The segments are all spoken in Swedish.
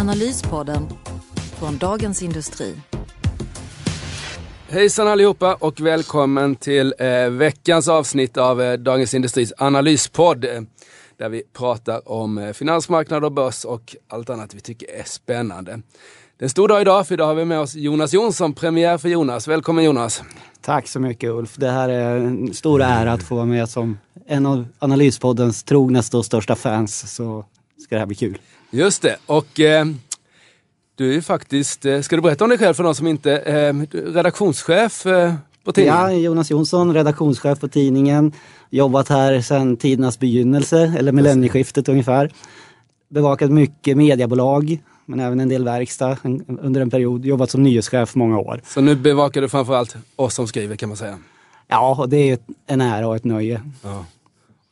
Analyspodden från Dagens Industri. Hejsan allihopa och välkommen till eh, veckans avsnitt av eh, Dagens Industris analyspodd. Eh, där vi pratar om eh, finansmarknad och börs och allt annat vi tycker är spännande. Det är en stor dag idag för idag har vi med oss Jonas Jonsson, premiär för Jonas. Välkommen Jonas! Tack så mycket Ulf. Det här är en stor ära att få vara med som en av Analyspoddens trognaste och största fans. Så ska det här bli kul. Just det, och eh, du är ju faktiskt, eh, ska du berätta om dig själv för de som inte, eh, redaktionschef eh, på tidningen? Ja, Jonas Jonsson, redaktionschef på tidningen. Jobbat här sedan tidernas begynnelse, eller millennieskiftet ungefär. Bevakat mycket mediebolag, men även en del verkstad under en period. Jobbat som nyhetschef många år. Så nu bevakar du framförallt oss som skriver kan man säga? Ja, och det är en ära och ett nöje. Ja.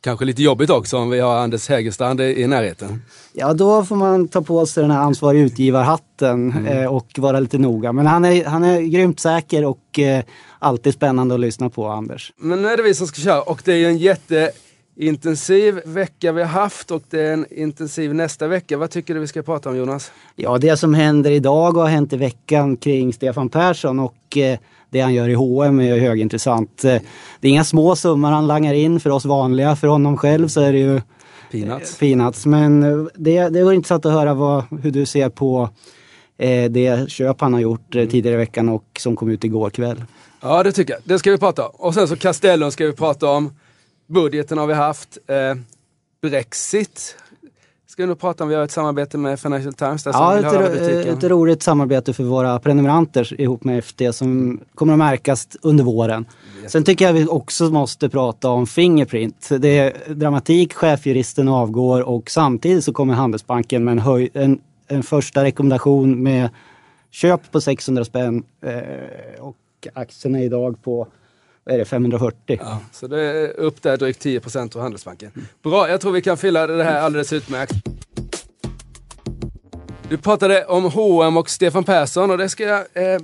Kanske lite jobbigt också om vi har Anders Hägerstrand i närheten. Ja, då får man ta på sig den här ansvariga utgivarhatten Mm. eh, och vara lite noga. Men han är, han är grymt säker och eh, alltid spännande att lyssna på, Anders. Men nu är det vi som ska köra och det är en jätteintensiv vecka vi har haft och det är en intensiv nästa vecka. Vad tycker du vi ska prata om Jonas? Ja, det som händer idag och har hänt i veckan kring Stefan Persson och eh, det han gör i H&M är högintressant. Eh, det är inga små summor han langar in för oss vanliga. För honom själv så är det ju Peanuts. peanuts. Men eh, det, det var intressant att höra vad, hur du ser på eh, det köp han har gjort eh, tidigare i veckan och som kom ut igår kväll. Ja, det tycker jag. Det ska vi prata om. Och sen så Castellum ska vi prata om. Budgeten har vi haft. Eh, Brexit ska nog prata om. Vi har ett samarbete med Financial Times där som Ja, vill ett, butiken. ett roligt samarbete för våra prenumeranter ihop med FT som kommer att märkas under våren. Sen tycker jag vi också måste prata om Fingerprint. Det är dramatik, chefjuristen avgår och samtidigt så kommer Handelsbanken med en, höj, en, en första rekommendation med köp på 600 spänn eh, och aktierna idag på är det, 540. Ja, så det är upp där drygt 10 procent av Handelsbanken. Bra, jag tror vi kan fylla det här alldeles utmärkt. Du pratade om H&M och Stefan Persson och det ska jag, eh,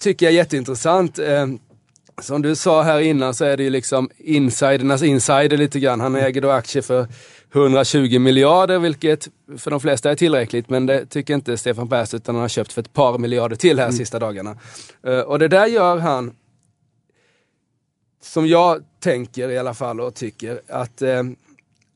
tycker jag är jätteintressant. Eh, som du sa här innan så är det ju liksom insidernas insider lite grann. Han äger då aktier för 120 miljarder, vilket för de flesta är tillräckligt, men det tycker inte Stefan Persson, utan han har köpt för ett par miljarder till här sista dagarna. Eh, och det där gör han som jag tänker i alla fall och tycker att eh,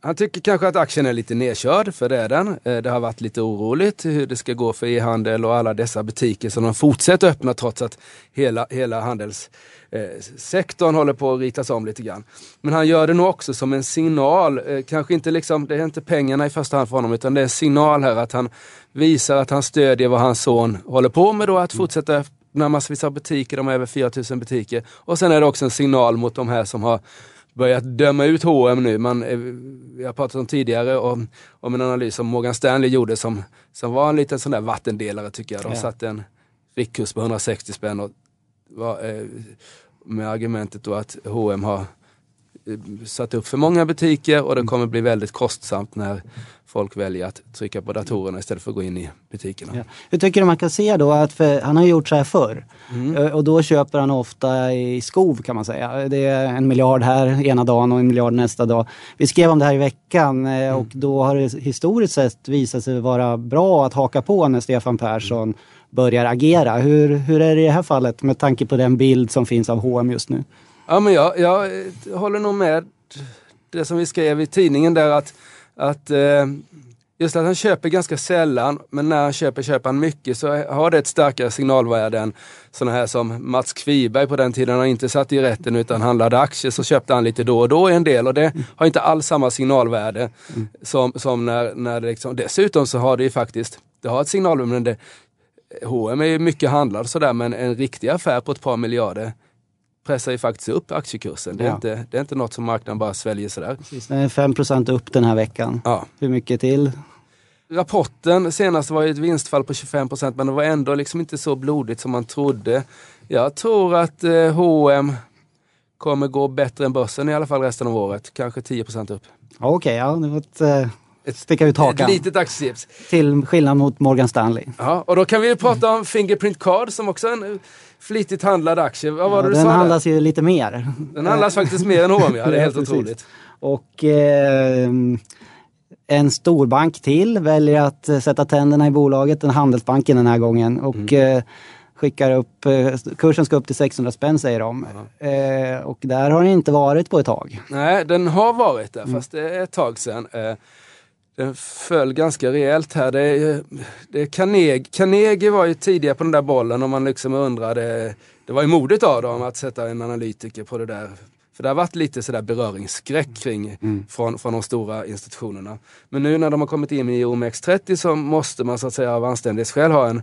han tycker kanske att aktien är lite nedkörd, för det är den. Eh, det har varit lite oroligt hur det ska gå för e-handel och alla dessa butiker som de fortsätter öppna trots att hela, hela handelssektorn eh, håller på att ritas om lite grann. Men han gör det nog också som en signal, eh, kanske inte liksom, det är inte pengarna i första hand för honom, utan det är en signal här att han visar att han stödjer vad hans son håller på med då, att fortsätta öppna massvis av butiker, de har över 4000 butiker. Och sen är det också en signal mot de här som har börjat döma ut H&M nu. Man, eh, vi har pratat om tidigare om, om en analys som Morgan Stanley gjorde som, som var en liten sån där vattendelare tycker jag. De Ja. satte en riktkurs på 160 spänn och var, eh, med argumentet då att H&M har eh, satt upp för många butiker och det kommer bli väldigt kostsamt när folk väljer att trycka på datorerna istället för att gå in i butikerna. Ja. Hur tycker du man kan se då att, han har gjort så här förr. Mm. Eh, Och då köper han ofta i skov kan man säga. Det är en miljard här ena dagen och en miljard nästa dag. Vi skrev om det här i veckan eh, Mm. och då har det historiskt sett visat sig vara bra att haka på när Stefan Persson börjar agera. Hur, hur är det i det här fallet med tanke på den bild som finns av H&M just nu? Ja, men jag, jag eh, håller nog med det som vi skrev i tidningen där att, att eh, just att han köper ganska sällan, men när han köper köper han mycket så har det ett starkare signalvärde än sådana här som Mats Kviberg på den tiden. Han inte satt i rätten utan handlade aktier så köpte han lite då och då en del och det har inte alls samma signalvärde som, som när, när det liksom, dessutom så har det ju faktiskt, det har ett signalvärde men det, H&M är ju mycket handlad sådär men en riktig affär på ett par miljarder pressar ju faktiskt upp aktiekursen. Det är, Ja. inte, det är inte något som marknaden bara sväljer sådär. Precis, den är 5% upp den här veckan. Ja. Hur mycket till? Rapporten senast var ju ett vinstfall på 25% men det var ändå liksom inte så blodigt som man trodde. Jag tror att eh, H&M kommer gå bättre än börsen i alla fall resten av året. Kanske 10% upp. Okej, okay, ja, det var ett, eh, ett sticka ut hakan. Ett litet aktietips. Till skillnad mot Morgan Stanley. Ja, och då kan vi prata om Fingerprint Card som också är en flitigt handlad aktie. Vad var ja, det du den sa? Den handlas ju lite mer. Den handlas faktiskt mer än H&M, ja. Det är helt otroligt. Och eh, en storbank till väljer att eh, sätta tänderna i bolaget, en Handelsbanken den här gången. Och mm. eh, skickar upp, eh, kursen ska upp till 600 spänn säger de. Eh, och där har den inte varit på ett tag. Nej, den har varit där, mm. fast det är ett tag sedan. Den föll ganska rejält här. Det det Carnegie. Carnegie var ju tidigare på den där bollen och man liksom undrade, det var ju modigt av dem att sätta en analytiker på det där för det har varit lite sådär beröringsskräck kring mm. från, från de stora institutionerna. Men nu när de har kommit in i OMX30 så måste man så att säga av anständighetsskäl ha en,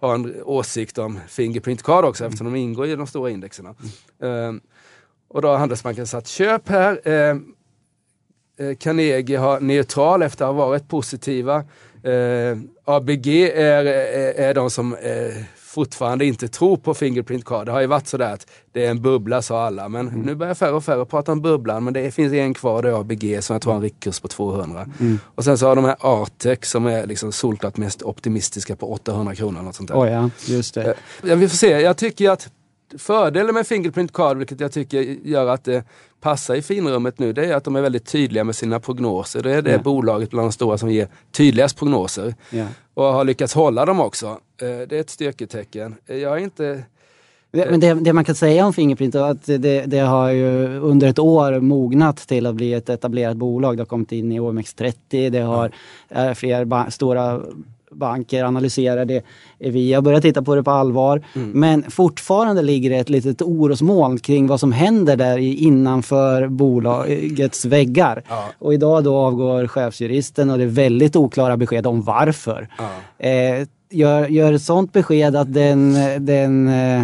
ha en åsikt om Fingerprint Card också eftersom de ingår i de stora indexerna. Mm. Uh, och då har Handelsbanken satt köp här. Uh, Carnegie har neutral efter att ha varit positiva. Uh, ABG är, är, är de som fortfarande inte tror på Fingerprint Card. Det har ju varit sådär att det är en bubbla sa alla, men mm. nu börjar färre och färre prata om bubblan. Men det finns en kvar, det är ABG som jag tror har en riktkurs på 200. Mm. Och sen så har de här Artec som är liksom solklart mest optimistiska på 800 kronor. Något sånt där. Oh ja, just det. Eh, ja, vi får se, jag tycker att fördelen med Fingerprint Card, vilket jag tycker gör att det passar i finrummet nu, det är att de är väldigt tydliga med sina prognoser. Det är det yeah. bolaget bland de stora som ger tydligast prognoser. Yeah. Och har lyckats hålla dem också. Eh, det är ett styrketecken. Jag är inte men det, det, man kan säga om Fingerprint är att det, det, har ju under ett år mognat till att bli ett etablerat bolag. Det har kommit in i OMX30, det har ja. fler stora banker analyserar det. Vi har börjat titta på det på allvar. Mm. Men fortfarande ligger det ett litet orosmoln kring vad som händer där innanför bolagets väggar. Ja. Och idag då avgår chefsjuristen och det är väldigt oklara besked om varför. Ja. Eh, gör, gör ett sånt besked att den, den eh,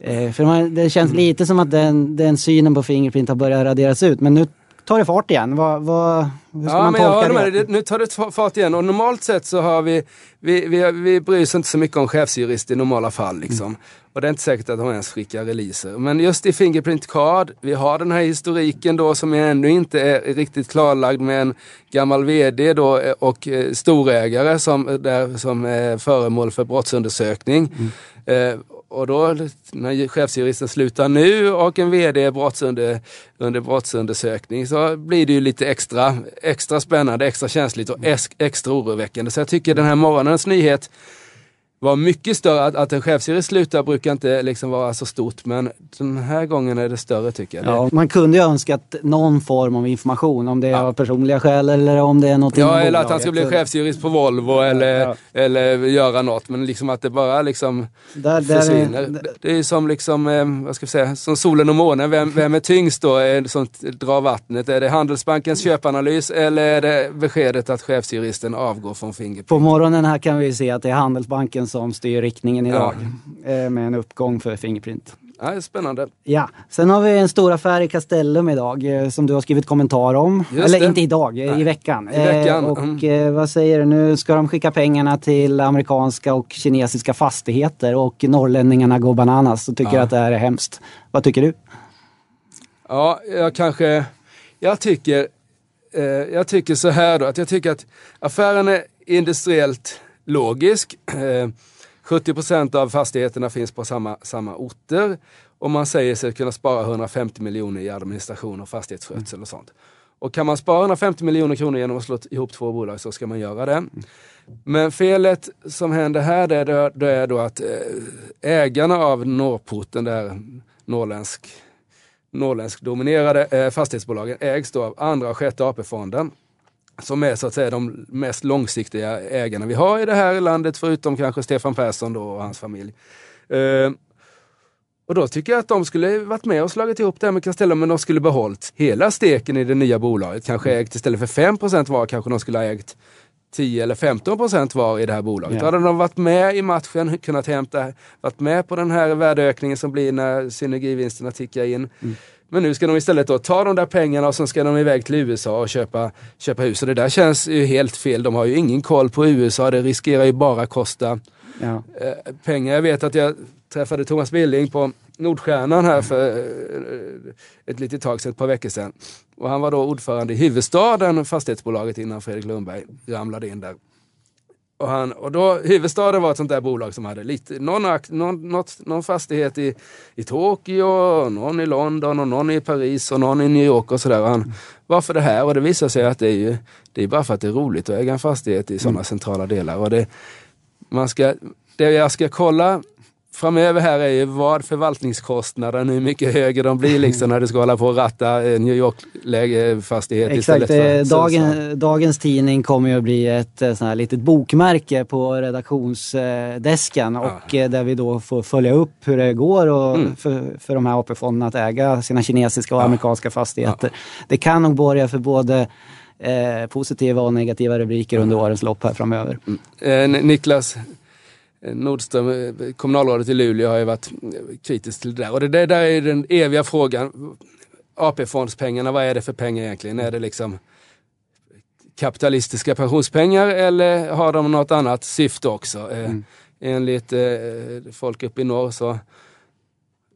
eh för man, det känns mm. lite som att den, den synen på Fingerprint har börjat raderas ut. Men nu tar det fart igen. Vad, vad, hur ska ja, man tolka det? det? Nu tar det fart igen och normalt sett så har vi, vi, vi, vi bryr oss inte så mycket om chefsjurist i normala fall. Liksom. Mm. Och det är inte säkert att de ens skickar releaser. Men just i Fingerprint Card, vi har den här historiken då som ännu inte är riktigt klarlagd med en gammal VD då och eh, storägare som, där, som är föremål för brottsundersökning. Mm. Eh, och då när chefsjuristen slutar nu och en VD är brottsunder, under brottsundersökning så blir det ju lite extra, extra spännande, extra känsligt och extra oroväckande. Så jag tycker den här morgonens nyhet var mycket större. Att, att en chefsjurist slutar brukar inte liksom vara så stort men den här gången är det större tycker jag. Ja, man kunde ju önskat någon form av information om det är ja. av personliga skäl eller om det är något Ja, eller att han ska bli chefsjurist på Volvo eller, ja. eller göra något. Men liksom att det bara liksom där, där försvinner. Är, det är som liksom, eh, vad ska jag säga, som solen och månen. Vem, vem är tyngst då som drar vattnet? Är det Handelsbankens köpanalys eller är det beskedet att chefsjuristen avgår från Fingerprint? På morgonen här kan vi se att det är Handelsbanken som styr riktningen idag ja. Eh, med en uppgång för Fingerprint. Ja, spännande. Ja, sen har vi en stor affär i Castellum idag eh, som du har skrivit kommentar om. Just Eller det. inte idag, eh, Nej. i veckan. I veckan. och mm. vad säger du, nu ska de skicka pengarna till amerikanska och kinesiska fastigheter och norrlänningarna går bananas och tycker ja. att det här är hemskt. Vad tycker du? Ja, jag kanske... Jag tycker, eh, jag tycker så här då, att jag tycker att affären är industriellt logisk. Eh, 70 procent av fastigheterna finns på samma, samma orter och man säger sig kunna spara 150 miljoner i administration och fastighetsskötsel och sånt. Och kan man spara 150 miljoner kronor genom att slå ihop två bolag så ska man göra det. Men felet som händer här det är, det är då att eh, ägarna av Norrporten, där norrländsk, norrländsk dominerade eh, fastighetsbolagen, ägs då av andra och sjätte AP-fonden som är så att säga de mest långsiktiga ägarna vi har i det här landet, förutom kanske Stefan Persson då och hans familj. Uh, och då tycker jag att de skulle varit med och slagit ihop det här med Castellum, men de skulle behållit hela steken i det nya bolaget. Kanske ägt istället för 5% var, kanske de skulle ha ägt 10 eller 15 procent var i det här bolaget. Yeah. Då hade de varit med i matchen, kunnat hämta, varit med på den här värdeökningen som blir när synergivinsterna tickar in. Mm. Men nu ska de istället då ta de där pengarna och sen ska de iväg till USA och köpa, köpa hus. Och det där känns ju helt fel. De har ju ingen koll på USA. Det riskerar ju bara kosta Ja. eh, pengar. Jag vet att jag träffade Thomas Billing på Nordstjärnan här för eh, ett litet tag sedan, ett par veckor sedan. Och han var då ordförande i huvudstaden, fastighetsbolaget innan Fredrik Lundberg ramlade in där. Och, han, och då, huvudstaden var ett sånt där bolag som hade lite, någon, akt- någon, något, någon fastighet i, i Tokyo, någon i London och någon i Paris och någon i New York och sådär. Och Han, varför det här? Och det visar sig att det är ju det är bara för att det är roligt att äga en fastighet i sådana centrala delar. Och det, man ska, det jag ska kolla framöver här är ju vad förvaltningskostnaden, hur mycket högre de blir liksom när du ska hålla på och ratta eh, New York-fastighet Exakt, istället för eh, dagen, dagens tidning kommer ju att bli ett eh, sånt här litet bokmärke på redaktionsdesken och eh, där vi då får följa upp hur det går och Mm. för, för de här AP-fonderna att äga sina kinesiska och amerikanska fastigheter. Det kan nog borga för både eh, positiva och negativa rubriker under årens lopp här framöver. Eh, Niklas eh, Nordström, eh, kommunalrådet i Luleå, har ju varit eh, kritisk till det där. Och det där, där är den eviga frågan. AP-fondspengarna, vad är det för pengar egentligen? Är det liksom kapitalistiska pensionspengar eller har de något annat syfte också? Eh, Enligt eh, folk uppe i norr så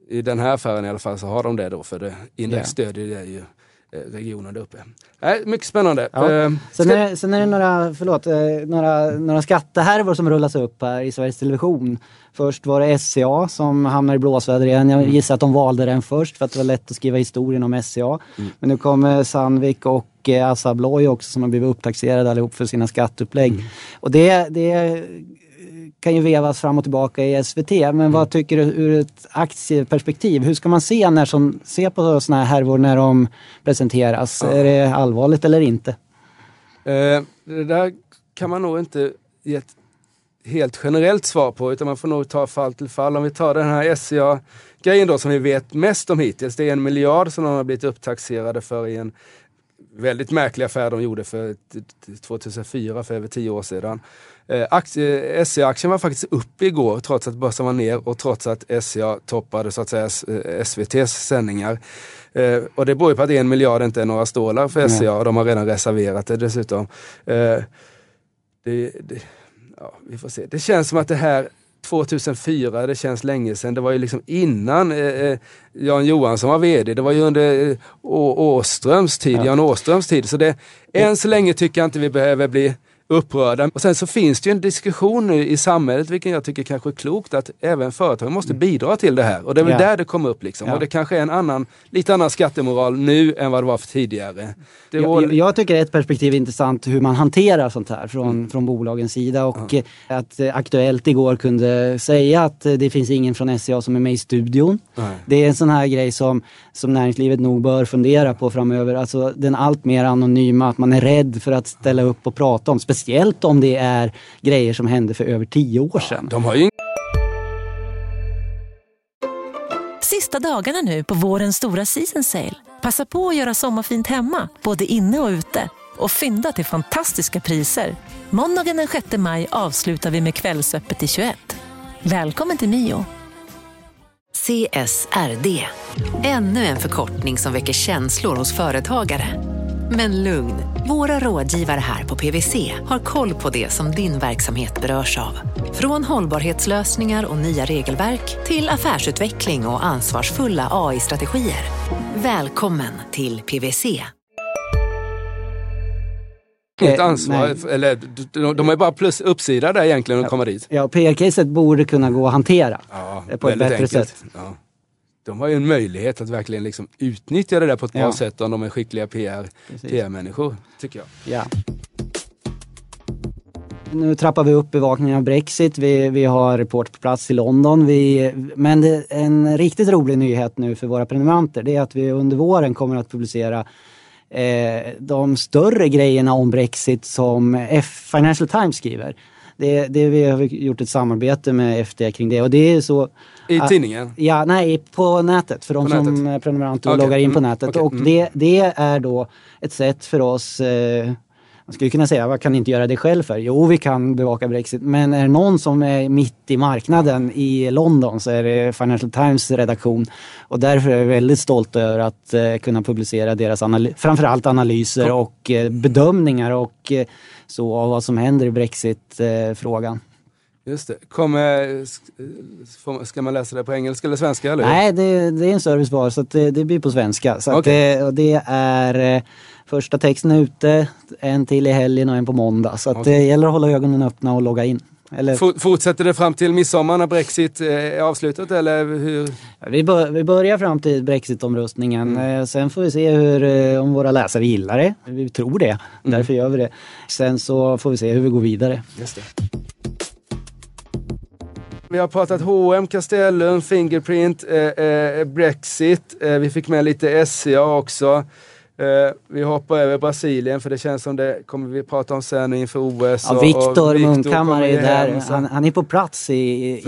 i den här affären i alla fall så har de det då för det index stödjer det ju eh, regionen där uppe. Nej, mycket spännande. Ja. Eh, Sen ska- är, sen är det några, förlåt, eh, några, några skattehärvor som rullas upp här i Sveriges Television. Först var det SCA som hamnar i blåsväder igen. Jag gissar att de valde den först för att det var lätt att skriva historien om SCA. Men nu kommer Sandvik och eh, Assa Abloy också som har blivit upptaxerade allihop för sina skatteupplägg. Och det, det kan ju vevas fram och tillbaka i SVT. Men vad tycker du ur ett aktieperspektiv? Hur ska man se när som ser på sådana här härvor när de presenteras? Är det allvarligt eller inte? Eh, det där kan man nog inte ge ett helt generellt svar på utan man får nog ta fall till fall. Om vi tar den här SCA-grejen då som vi vet mest om hittills. Det är en miljard som de har blivit upptaxerade för i en väldigt märklig affär de gjorde för t- t- 2004, för över tio år sedan. Eh, aktie- SCA-aktien var faktiskt upp igår trots att börsen var ner och trots att SCA toppade så att säga S- eh, SVTs sändningar. Eh, och det beror ju på att en miljard inte är några stålar för SCA och de har redan reserverat det dessutom. Eh, det, det, ja, vi får se. Det känns som att det här 2004, det känns länge sedan. Det var ju liksom innan eh, eh, Jan Johansson var VD. Det var ju under eh, Åströms tid, Jan Åströms tid. Så det, än så länge tycker jag inte vi behöver bli upprörda. Och sen så finns det ju en diskussion nu i samhället, vilken jag tycker kanske är klokt, att även företag måste bidra till det här. Och det är väl Ja. där det kommer upp liksom. Ja. Och det kanske är en annan, lite annan skattemoral nu än vad det var för tidigare. Det Jag, var, jag, jag tycker ett perspektiv är intressant hur man hanterar sånt här från, från bolagens sida och eh, att eh, Aktuellt igår kunde säga att eh, det finns ingen från SCA som är med i studion. Nej. Det är en sån här grej som, som näringslivet nog bör fundera på framöver. Alltså den allt mer anonyma, att man är rädd för att ställa upp och prata om. Speciellt om det är grejer som hände för över tio år sedan. de har ju Sista dagarna nu på vårens stora season sale. Passa på att göra sommarfint hemma, både inne och ute. Och fynda till fantastiska priser. Måndagen den 6 maj avslutar vi med Kvällsöppet i 21. Välkommen till Mio. CSRD. Ännu en förkortning som väcker känslor hos företagare. Men lugn, våra rådgivare här på PWC har koll på det som din verksamhet berörs av. Från hållbarhetslösningar och nya regelverk till affärsutveckling och ansvarsfulla AI-strategier. Välkommen till PWC. inget Eh, ansvar, nej. eller de, de, de är bara plus uppsida där egentligen att komma dit. Ja, PR-caset borde kunna gå att hantera Ja, eh, på ett bättre enkelt. sätt. Ja. De har ju en möjlighet att verkligen liksom utnyttja det där på ett bra Ja. sätt om de är skickliga PR. PR-människor, tycker jag. Ja. Nu trappar vi upp bevakningen av Brexit. Vi, vi har report på plats i London. Vi, men det, en riktigt rolig nyhet nu för våra prenumeranter det är att vi under våren kommer att publicera eh, de större grejerna om Brexit som F Financial Times skriver. Det, det, vi har gjort ett samarbete med FD kring det och det är så I Ah, tidningen. Ja, nej, på nätet för de På som nätet. är prenumeranter och Okej, loggar in på mm, nätet. okej, Och mm. det, det är då ett sätt för oss eh, Man skulle kunna säga, vad kan ni inte göra det själv för? Jo, vi kan bevaka Brexit, men är det någon som är mitt i marknaden i London så är det Financial Times redaktion. Och därför är jag väldigt stolt över att eh, kunna publicera deras analy framförallt analyser och eh, bedömningar och eh, så av vad som händer i Brexit-frågan. Just det. Kommer, ska man läsa det på engelska eller svenska? Eller? Nej, det, det är en service bara så det, det, blir på svenska. Så okay. det, det, är eh, första texten är ute, en till i helgen och en på måndag. Så okay. det gäller att hålla ögonen öppna och logga in. Eller... Fortsätter det fram till midsommar när Brexit eh, är avslutat eller hur? Vi, bör, vi börjar fram till Brexit-omröstningen. Mm. Eh, sen får vi se hur, om våra läsare gillar det. Vi tror det, mm. därför gör vi det. Sen så får vi se hur vi går vidare. Just det. Vi har pratat H&M, Castellum, Fingerprint, eh, eh, Brexit. Eh, vi fick med lite SCA också. Eh, vi hoppar över Brasilien för det känns som det kommer vi prata om sen inför OS. Ja, Viktor Munkhammar är där. Han, han, är på plats i, i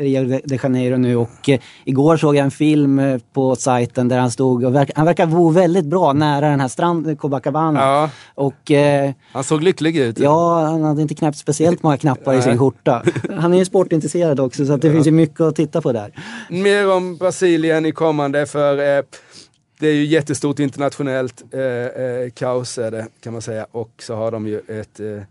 Rio de Janeiro nu och eh, igår såg jag en film eh, på sajten där han stod och verk, han verkar bo väldigt bra nära den här stranden, Copacabana. Ja. Och, eh, han såg lycklig ut. Ja, han hade inte knäppt speciellt många knappar i sin skjorta. Han är ju sportintresserad också så det ja. finns ju mycket att titta på där. Mer om Brasilien i kommande för eh, det är ju jättestort internationellt eh, eh, kaos är det kan man säga och så har de ju ett, eh,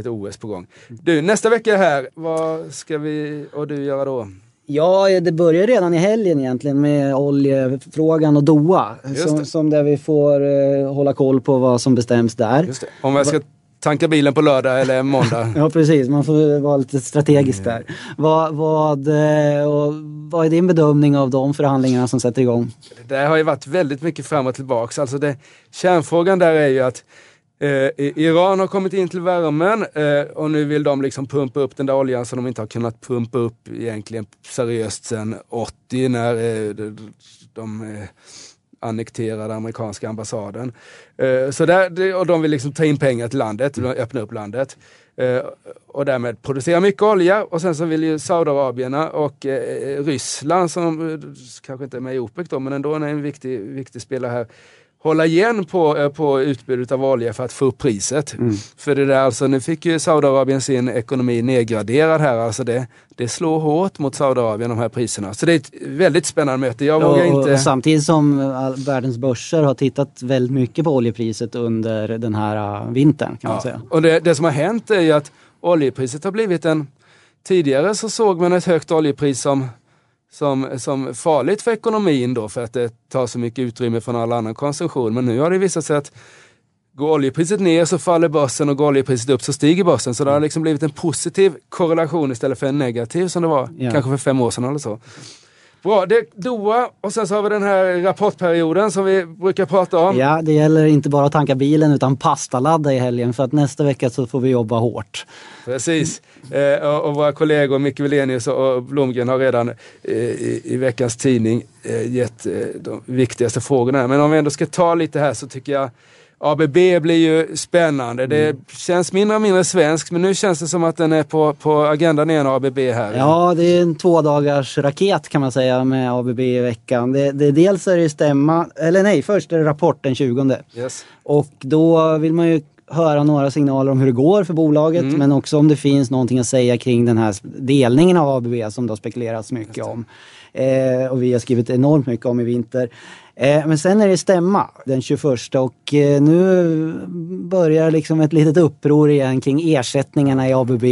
ett OS på gång. Du, nästa vecka här, vad ska vi och du göra då? Ja, det börjar redan i helgen egentligen med oljefrågan och Doha. Som, som, där vi får eh, hålla koll på vad som bestäms där. Om jag ska tanka bilen på lördag eller måndag. ja precis, man får vara lite strategisk där. Vad, vad, eh, och, vad är din bedömning av de förhandlingarna som sätter igång? Det har ju varit väldigt mycket fram och tillbaks. Alltså det, kärnfrågan där är ju att Eh, Iran har kommit in till värmen eh, och nu vill de liksom pumpa upp den där oljan som de inte har kunnat pumpa upp egentligen seriöst sedan 80 när eh, de, de eh, annekterade amerikanska ambassaden. Eh, så där, och de vill liksom ta in pengar till landet, öppna upp landet. Eh, och därmed producera mycket olja och sen så vill ju Saudiarabierna och eh, Ryssland som eh, kanske inte är med i OPEC då, men ändå är en viktig, viktig spelare här hålla igen på, eh, på utbudet av olja för att få upp priset. Mm. För det där, alltså, nu fick ju Saudiarabien sin ekonomi nedgraderad här. Alltså det, det slår hårt mot Saudiarabien de här priserna. Så det är ett väldigt spännande möte. Jag vågar inte... Samtidigt som världens börser har tittat väldigt mycket på oljepriset under den här äh, vintern kan ja. man säga. Och det, det som har hänt är ju att oljepriset har blivit en Tidigare så såg man ett högt oljepris som som, som farligt för ekonomin då för att det tar så mycket utrymme från all annan konsumtion. Men nu har det visat sig att går oljepriset ner så faller börsen och går oljepriset upp så stiger börsen. Så det har liksom blivit en positiv korrelation istället för en negativ som det var ja. kanske för fem år sedan eller så. Bra, det är Doha och sen så har vi den här rapportperioden som vi brukar prata om. Ja, det gäller inte bara att tanka bilen utan pastaladda i helgen för att nästa vecka så får vi jobba hårt. Precis, eh, och, och, våra kollegor Micke Wilenius och Blomgren har redan eh, i, i, veckans tidning eh, gett eh, de viktigaste frågorna. Men om vi ändå ska ta lite här så tycker jag ABB blir ju spännande. Det mm. känns mindre och mindre svenskt men nu känns det som att den är på, på agendan igen ABB här. Ja, det är en tvådagars raket kan man säga med ABB i veckan. Det, det, dels är det stämma, eller nej, först är det rapport den 20. Yes. Och då vill man ju höra några signaler om hur det går för bolaget mm. men också om det finns någonting att säga kring den här delningen av ABB som det har spekulerats mycket om. Eh, och vi har skrivit enormt mycket om i vinter. Eh, men sen är det stämma den 21 och eh, nu börjar liksom ett litet uppror igen kring ersättningarna i ABB.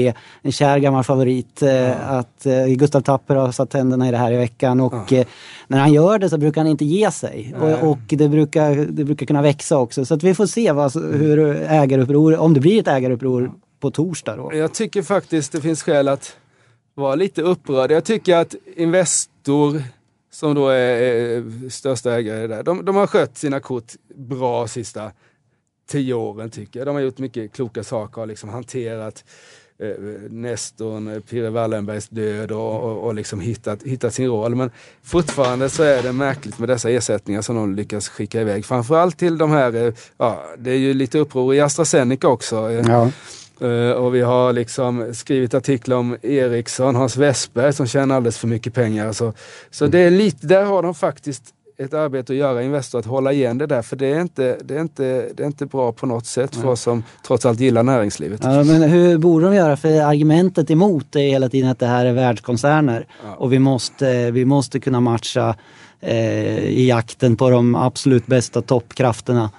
En kär gammal favorit. Eh, ja. Att Gustav Tapper har satt tänderna i det här i veckan och ja. när han gör det så brukar han inte ge sig. Och, och, det, brukar, det brukar kunna växa också. Så att vi får se vad, hur ägaruppror, om det blir ett ägaruppror på torsdag. Då. Jag tycker faktiskt det finns skäl att vara lite upprörd. Jag tycker att Investor som då är största ägare där, de, de har skött sina kort bra sista tio åren tycker jag. De har gjort mycket kloka saker och liksom hanterat eh, Nestorn, Pirre Wallenbergs död och, och, och liksom hittat, hittat sin roll. Men fortfarande så är det märkligt med dessa ersättningar som de lyckas skicka iväg. Framförallt till de här, eh, ja det är ju lite uppror i AstraZeneca också. Eh, ja. Uh, och vi har liksom skrivit artiklar om Ericsson, Hans Westberg som tjänar alldeles för mycket pengar. Så, så det är lite, där har de faktiskt ett arbete att göra Investor att hålla igen det där för det är inte, det är inte, det är inte bra på något sätt för oss som trots allt gillar näringslivet. Ja, men hur borde de göra? För argumentet emot är hela tiden att det här är världskoncerner och vi måste, vi måste kunna matcha eh, i jakten på de absolut bästa toppkrafterna.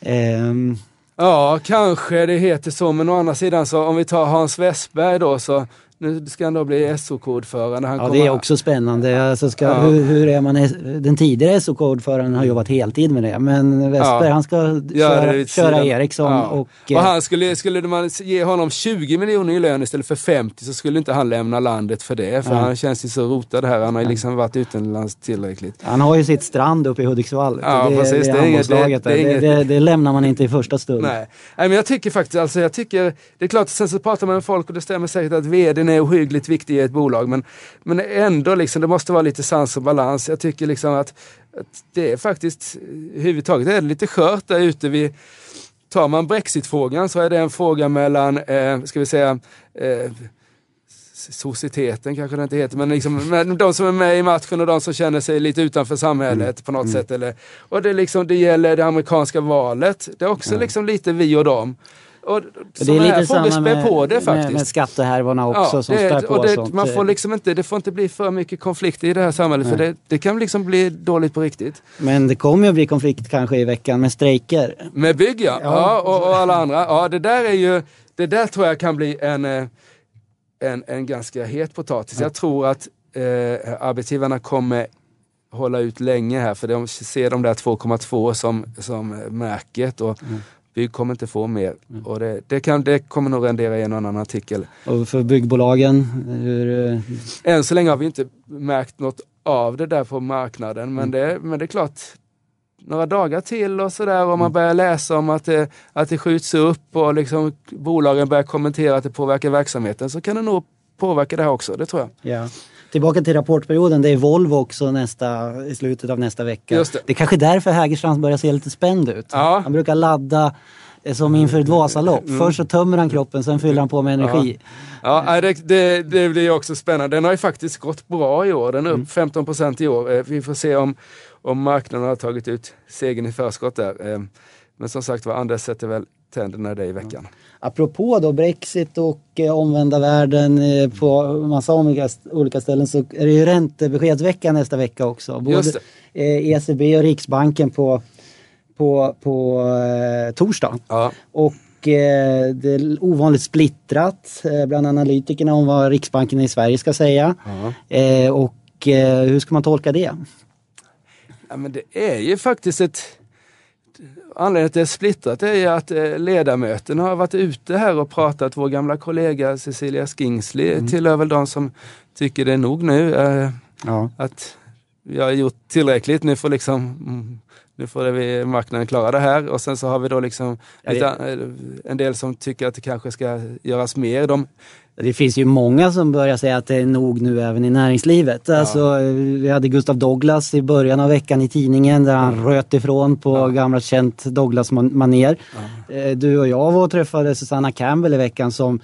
Ehm, Ja, kanske det heter så, men å andra sidan så om vi tar Hans Westberg då så nu ska han då bli SOK-ordförande. Ja, kommer- det är också spännande. Alltså ska, Ja. hur, hur är man, den tidigare SOK-ordföranden har jobbat heltid med det. Men Westberg Ja. han ska Ja, köra, köra sidan. Ericsson Ja. och... och eh, han skulle, skulle man ge honom 20 miljoner i lön istället för 50 så skulle inte han lämna landet för det. För han känns ju så rotad här. Han har ju liksom varit utomlands tillräckligt. Han har ju sitt strand uppe i Hudiksvall. Ja, det, precis. det, Det är är inget- handbollslaget det- det är där. inget- det, det, det lämnar man inte i första stund. Nej. Nej, men jag tycker faktiskt, alltså jag tycker, det är klart, sen så pratar man med folk och det stämmer säkert att vdn är ohyggligt viktig i ett bolag. Men, men ändå, liksom, det måste vara lite sans och balans. Jag tycker liksom att, att det är faktiskt, överhuvudtaget är det lite skört där ute. Vi, tar man Brexit-frågan så är det en fråga mellan, eh, ska vi säga, eh, societeten kanske det inte heter, men liksom, de som är med i matchen och de som känner sig lite utanför samhället på något sätt. Eller, och det, liksom, det gäller det amerikanska valet. Det är också liksom lite vi och dem. Och Det är lite samma med, på det faktiskt. med skattehärvorna också som det, spär på och det, sånt. man får liksom inte, det får inte bli för mycket konflikter i det här samhället för det, det kan liksom bli dåligt på riktigt. Men det kommer ju att bli konflikt kanske i veckan med strejker. Med bygg ja, ja. och, och alla andra. Ja, det där är ju, det där tror jag kan bli en, eh, en, en ganska het potatis. Jag tror att eh, arbetsgivarna kommer hålla ut länge här för de ser de där 2,2 som, som märket och bygg kommer inte få mer. Och det, det, kan, det kommer nog rendera i en annan artikel. Och för byggbolagen, hur... eh, Än så länge har vi inte märkt något av det där på marknaden men, det, men det är klart några dagar till och sådär och man börjar läsa om att det, att det skjuts upp och liksom bolagen börjar kommentera att det påverkar verksamheten så kan det nog påverka det här också, det tror jag. Ja. Tillbaka till rapportperioden, det är Volvo också nästa, i slutet av nästa vecka. Just det. är kanske därför Hägerstrand börjar se lite spänd ut. Ja. Mm. Han brukar ladda eh, som inför ett Vasalopp. Först så tömmer han kroppen, sen fyller han på med energi. Ja, nej, det, det, det blir också spännande. Den har ju faktiskt gått bra i år. Den är upp 15 procent i år. Eh, Vi får se om, om marknaden har tagit ut segern i förskott där. Men som sagt var, Anders sätter väl tänderna det i veckan. Apropå då Brexit och eh, omvända världen eh, på massa olika, olika ställen så är det ju räntebeskedsvecka nästa vecka också. Både Just eh, ECB och Riksbanken på, på, på eh, torsdag. Ja. Och eh, det är ovanligt splittrat eh, bland analytikerna om vad Riksbanken i Sverige ska säga. Eh, och hur ska man tolka det? Ja, men det är ju faktiskt ett... Anledningen till att det är splittrat är att eh, ledamöterna har varit ute här och pratat. Vår gamla kollega Cecilia Skingsley Mm. tillhör väl de som tycker det är nog nu. Eh, Ja. att vi har gjort tillräckligt. Nu får liksom mm, nu får vi marknaden klara det här och sen så har vi då liksom Ja, lite, eh, en del som tycker att det kanske ska göras mer. De, Det finns ju många som börjar säga att det är nog nu även i näringslivet. Alltså, eh, vi hade Gustav Douglas i början av veckan i tidningen där han röt ifrån på gammalt känt Douglas-manér. Eh, Du och jag var och träffade Susanna Campbell i veckan som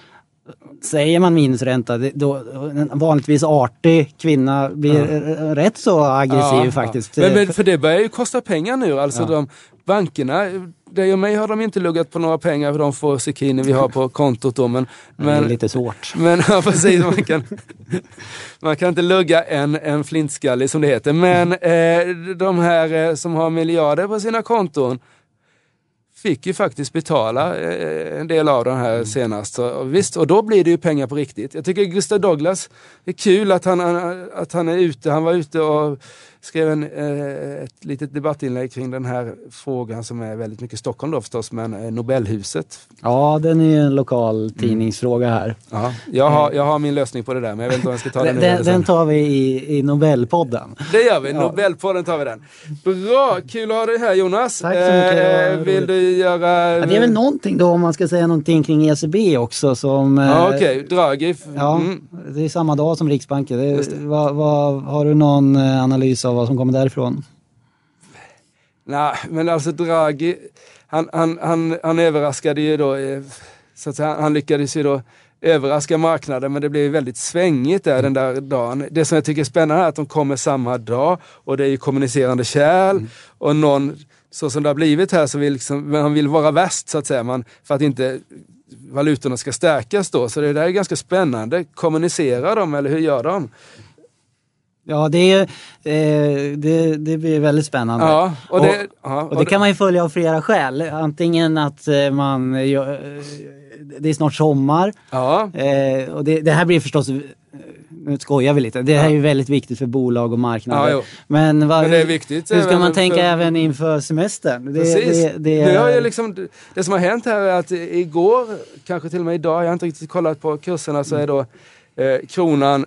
Säger man minusränta, då, en vanligtvis artig kvinna blir eh, rätt så aggressiv Ja, faktiskt. Ja. Men, men för det börjar ju kosta pengar nu. Alltså Ja. de, bankerna, dig och mig har de inte luggat på några pengar för de få sekiner vi har på kontot. Då, men, det är men, lite svårt. men ja, precis, man, kan, man kan inte lugga en, en flintskallig som det heter. Men eh, de här eh, som har miljarder på sina konton fick ju faktiskt betala eh, en del av de här senast. Så, och visst, och då blir det ju pengar på riktigt. Jag tycker Gustav Douglas, det är kul att han, att han är ute. Han var ute och skrev en, eh, ett litet debattinlägg kring den här frågan som är väldigt mycket Stockholm då förstås, men eh, Nobelhuset. Ja, den är ju en lokal tidningsfråga här. Ja, jag, har, jag har min lösning på det där, men jag vet inte om jag ska ta den nu den, den tar vi i, i Nobelpodden. Det gör vi, Nobelpodden tar vi den. Bra, kul att ha dig här Jonas. Tack så mycket, det Eh, vill du göra... Ja, det är väl någonting då om man ska säga någonting kring ECB också som... eh, Ja, okej, Draghi. Ja, Mm. det är samma dag som Riksbanken. Det, vad, vad, har du någon eh, analys av vad som kommer därifrån? Nej, men alltså Draghi, han, han, han, han överraskade ju då, eh, så att säga, han lyckades ju då överraska marknaden men det blev väldigt svängigt där den där dagen. Det som jag tycker är spännande är att de kommer samma dag och det är ju kommunicerande kärl mm. och någon så som det har blivit här så vill liksom, man vill vara värst så att säga, man, för att inte valutorna ska stärkas då. Så det där är ganska spännande. Kommunicerar de eller hur gör de? Ja, det, är, eh, det, det blir väldigt spännande. Ja, och, det, och, ja, och, det kan man ju följa av flera skäl. Antingen att eh, man... Eh, det är snart sommar. Ja. Eh, och det, det, här blir förstås nu skojar vi lite. Det här är ju väldigt viktigt för bolag och marknader. Ja, men, vad, men det är viktigt. Hur ska man tänka för... även inför semestern? Det, Precis. Det, det, det, är... liksom, det som har hänt här är att igår, kanske till och med idag, jag har inte riktigt kollat på kurserna, så är då eh, kronan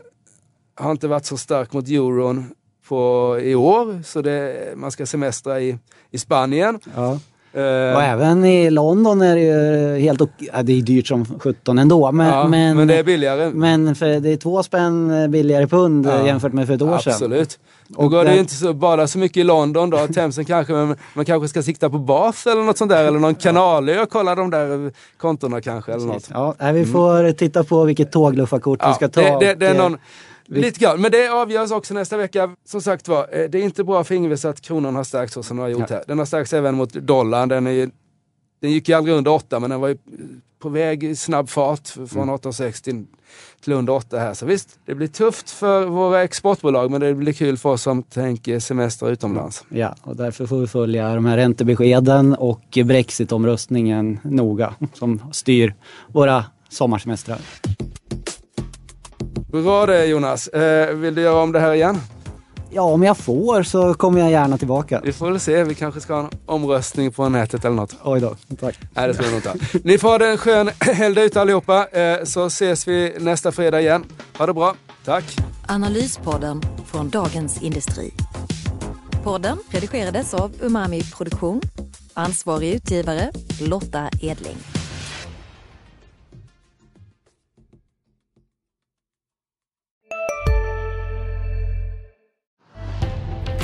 har inte varit så stark mot euron på, i år. Så det, man ska semestra i, i Spanien. Ja. Uh, och även i London är det ju helt ja, det är dyrt som 17 ändå. Men, ja, men, men, det är billigare. Men för, det är två spänn billigare pund ja, jämfört med för ett år sedan. Absolut. Och går det är inte så, bara så mycket i London då, Themsen kanske, men man kanske ska sikta på Bath eller något sånt där, eller någon kanalö och kolla de där kontona kanske. Eller något. Ja, vi får mm. titta på vilket tågluffarkort vi ska ta. Det, det, det är någon, Lite grann, men det avgörs också nästa vecka. Som sagt var, eh, det är inte bra för Ingves att kronan har stärkts så som den har gjort här. Den har stärkts även mot dollarn. Den, är, den gick ju aldrig under 8 men den var ju på väg i snabb fart från mm. 8,60 till under 8 här. Så visst, det blir tufft för våra exportbolag men det blir kul för oss som tänker semester utomlands. Ja, och därför får vi följa de här räntebeskeden och brexitomröstningen noga som styr våra sommarsemestrar. Bra det Jonas. Eh, vill du göra om det här igen? Ja, om jag får så kommer jag gärna tillbaka. Vi får väl se. Vi kanske ska ha en omröstning på nätet eller något. Oj då. Tack. Nej, det ska vi nog inte Ni får ha en skön helg ute allihopa, eh, så ses vi nästa fredag igen. Ha det bra. Tack. Analyspodden från Dagens Industri. Podden redigerades av Umami Produktion. Ansvarig utgivare Lotta Edling.